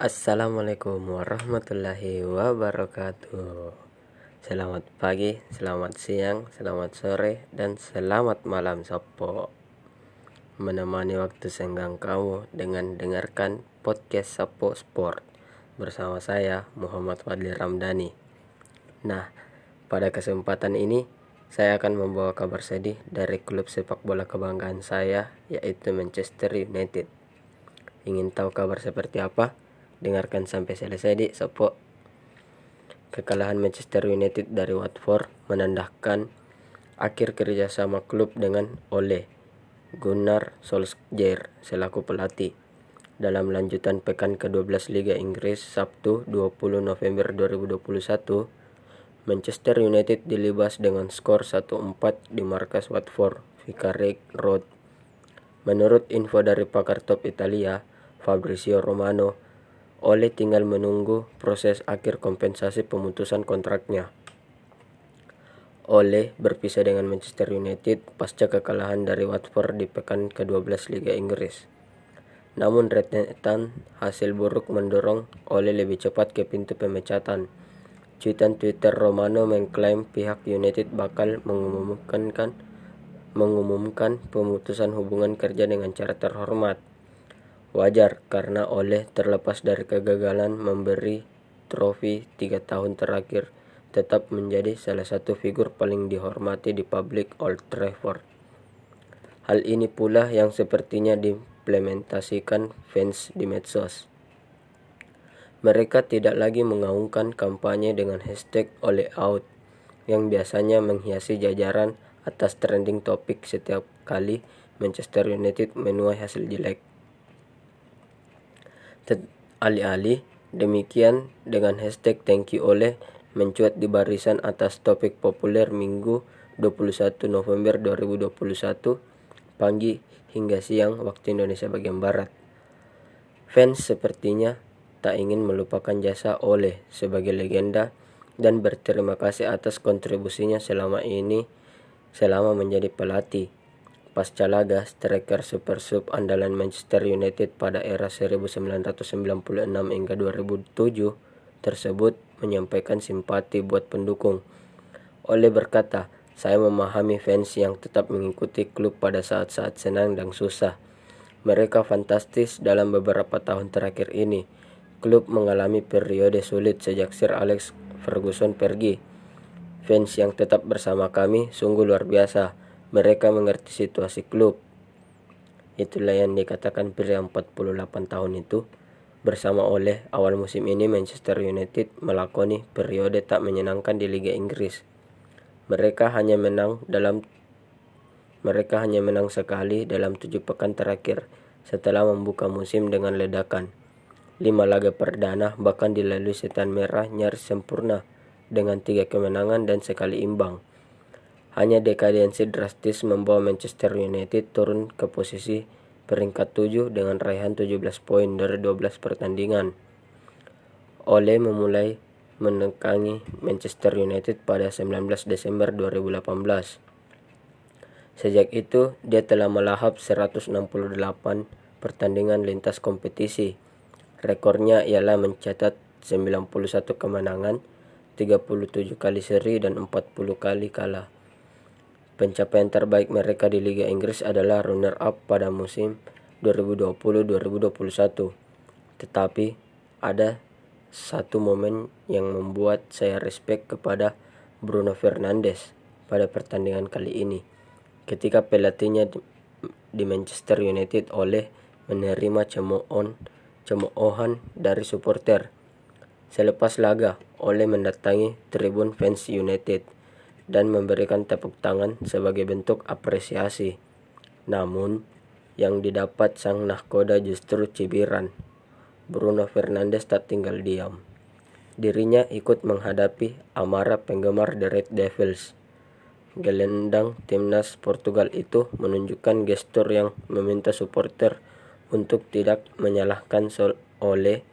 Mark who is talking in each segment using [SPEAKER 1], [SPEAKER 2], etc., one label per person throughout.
[SPEAKER 1] Assalamualaikum warahmatullahi wabarakatuh. Selamat pagi, selamat siang, selamat sore, dan selamat malam Sopo. Menemani waktu senggang kamu dengan dengarkan podcast Sopo Sport bersama saya Muhammad Fadli Ramdhani. Nah, pada kesempatan ini saya akan membawa kabar sedih dari klub sepak bola kebanggaan saya yaitu Manchester United. Ingin tahu kabar seperti apa? Dengarkan sampai selesai di Sopo. Kekalahan Manchester United dari Watford menandakan akhir kerjasama klub dengan Ole Gunnar Solskjaer selaku pelatih. Dalam lanjutan pekan ke-12 Liga Inggris Sabtu 20 November 2021, Manchester United dilibas dengan skor 1-4 di markas Watford, Vicarage Road. Menurut info dari pakar top Italia, Fabrizio Romano, oleh tinggal menunggu proses akhir kompensasi pemutusan kontraknya. Ole berpisah dengan Manchester United pasca kekalahan dari Watford di pekan ke-12 Liga Inggris. Namun rentetan hasil buruk mendorong Ole lebih cepat ke pintu pemecatan. Cuitan Twitter Romano mengklaim pihak United bakal mengumumkan mengumumkan pemutusan hubungan kerja dengan cara terhormat. Wajar karena oleh terlepas dari kegagalan memberi trofi tiga tahun terakhir tetap menjadi salah satu figur paling dihormati di publik Old Trafford. Hal ini pula yang sepertinya diimplementasikan fans di medsos. Mereka tidak lagi mengaungkan kampanye dengan hashtag oleh out yang biasanya menghiasi jajaran atas trending topik setiap kali Manchester United menuai hasil jelek. Alih-alih demikian dengan hashtag thank you oleh mencuat di barisan atas topik populer Minggu 21 November 2021 pagi hingga siang waktu Indonesia bagian Barat. Fans sepertinya tak ingin melupakan jasa Oleh sebagai legenda dan berterima kasih atas kontribusinya selama ini selama menjadi pelatih Pasca laga, striker super sub andalan Manchester United pada era 1996 hingga 2007 tersebut menyampaikan simpati buat pendukung. Oleh berkata, saya memahami fans yang tetap mengikuti klub pada saat-saat senang dan susah. Mereka fantastis dalam beberapa tahun terakhir ini. Klub mengalami periode sulit sejak Sir Alex Ferguson pergi. Fans yang tetap bersama kami sungguh luar biasa mereka mengerti situasi klub. Itulah yang dikatakan pria 48 tahun itu. Bersama oleh awal musim ini Manchester United melakoni periode tak menyenangkan di Liga Inggris. Mereka hanya menang dalam mereka hanya menang sekali dalam tujuh pekan terakhir setelah membuka musim dengan ledakan. Lima laga perdana bahkan dilalui setan merah nyaris sempurna dengan tiga kemenangan dan sekali imbang. Hanya dekadensi drastis membawa Manchester United turun ke posisi peringkat 7 dengan raihan 17 poin dari 12 pertandingan. Ole memulai menekangi Manchester United pada 19 Desember 2018. Sejak itu, dia telah melahap 168 pertandingan lintas kompetisi. Rekornya ialah mencatat 91 kemenangan, 37 kali seri dan 40 kali kalah. Pencapaian terbaik mereka di Liga Inggris adalah runner-up pada musim 2020-2021. Tetapi ada satu momen yang membuat saya respect kepada Bruno Fernandes pada pertandingan kali ini. Ketika pelatihnya di Manchester United oleh menerima cemoohan cemoohan dari supporter. Selepas laga, oleh mendatangi tribun fans United dan memberikan tepuk tangan sebagai bentuk apresiasi. Namun, yang didapat sang nahkoda justru cibiran. Bruno Fernandes tak tinggal diam. Dirinya ikut menghadapi amarah penggemar The Red Devils. Gelendang timnas Portugal itu menunjukkan gestur yang meminta supporter untuk tidak menyalahkan Ole,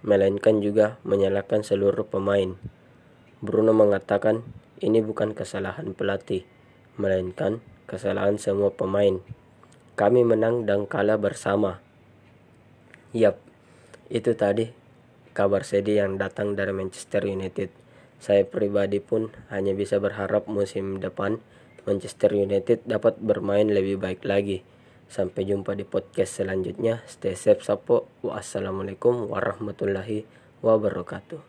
[SPEAKER 1] melainkan juga menyalahkan seluruh pemain. Bruno mengatakan ini bukan kesalahan pelatih, melainkan kesalahan semua pemain. Kami menang dan kalah bersama. Yap, itu tadi kabar sedih yang datang dari Manchester United saya pribadi pun hanya bisa berharap musim depan Manchester United dapat bermain lebih baik lagi. Sampai jumpa di podcast selanjutnya. Stay safe, Sapo. Wassalamualaikum warahmatullahi wabarakatuh.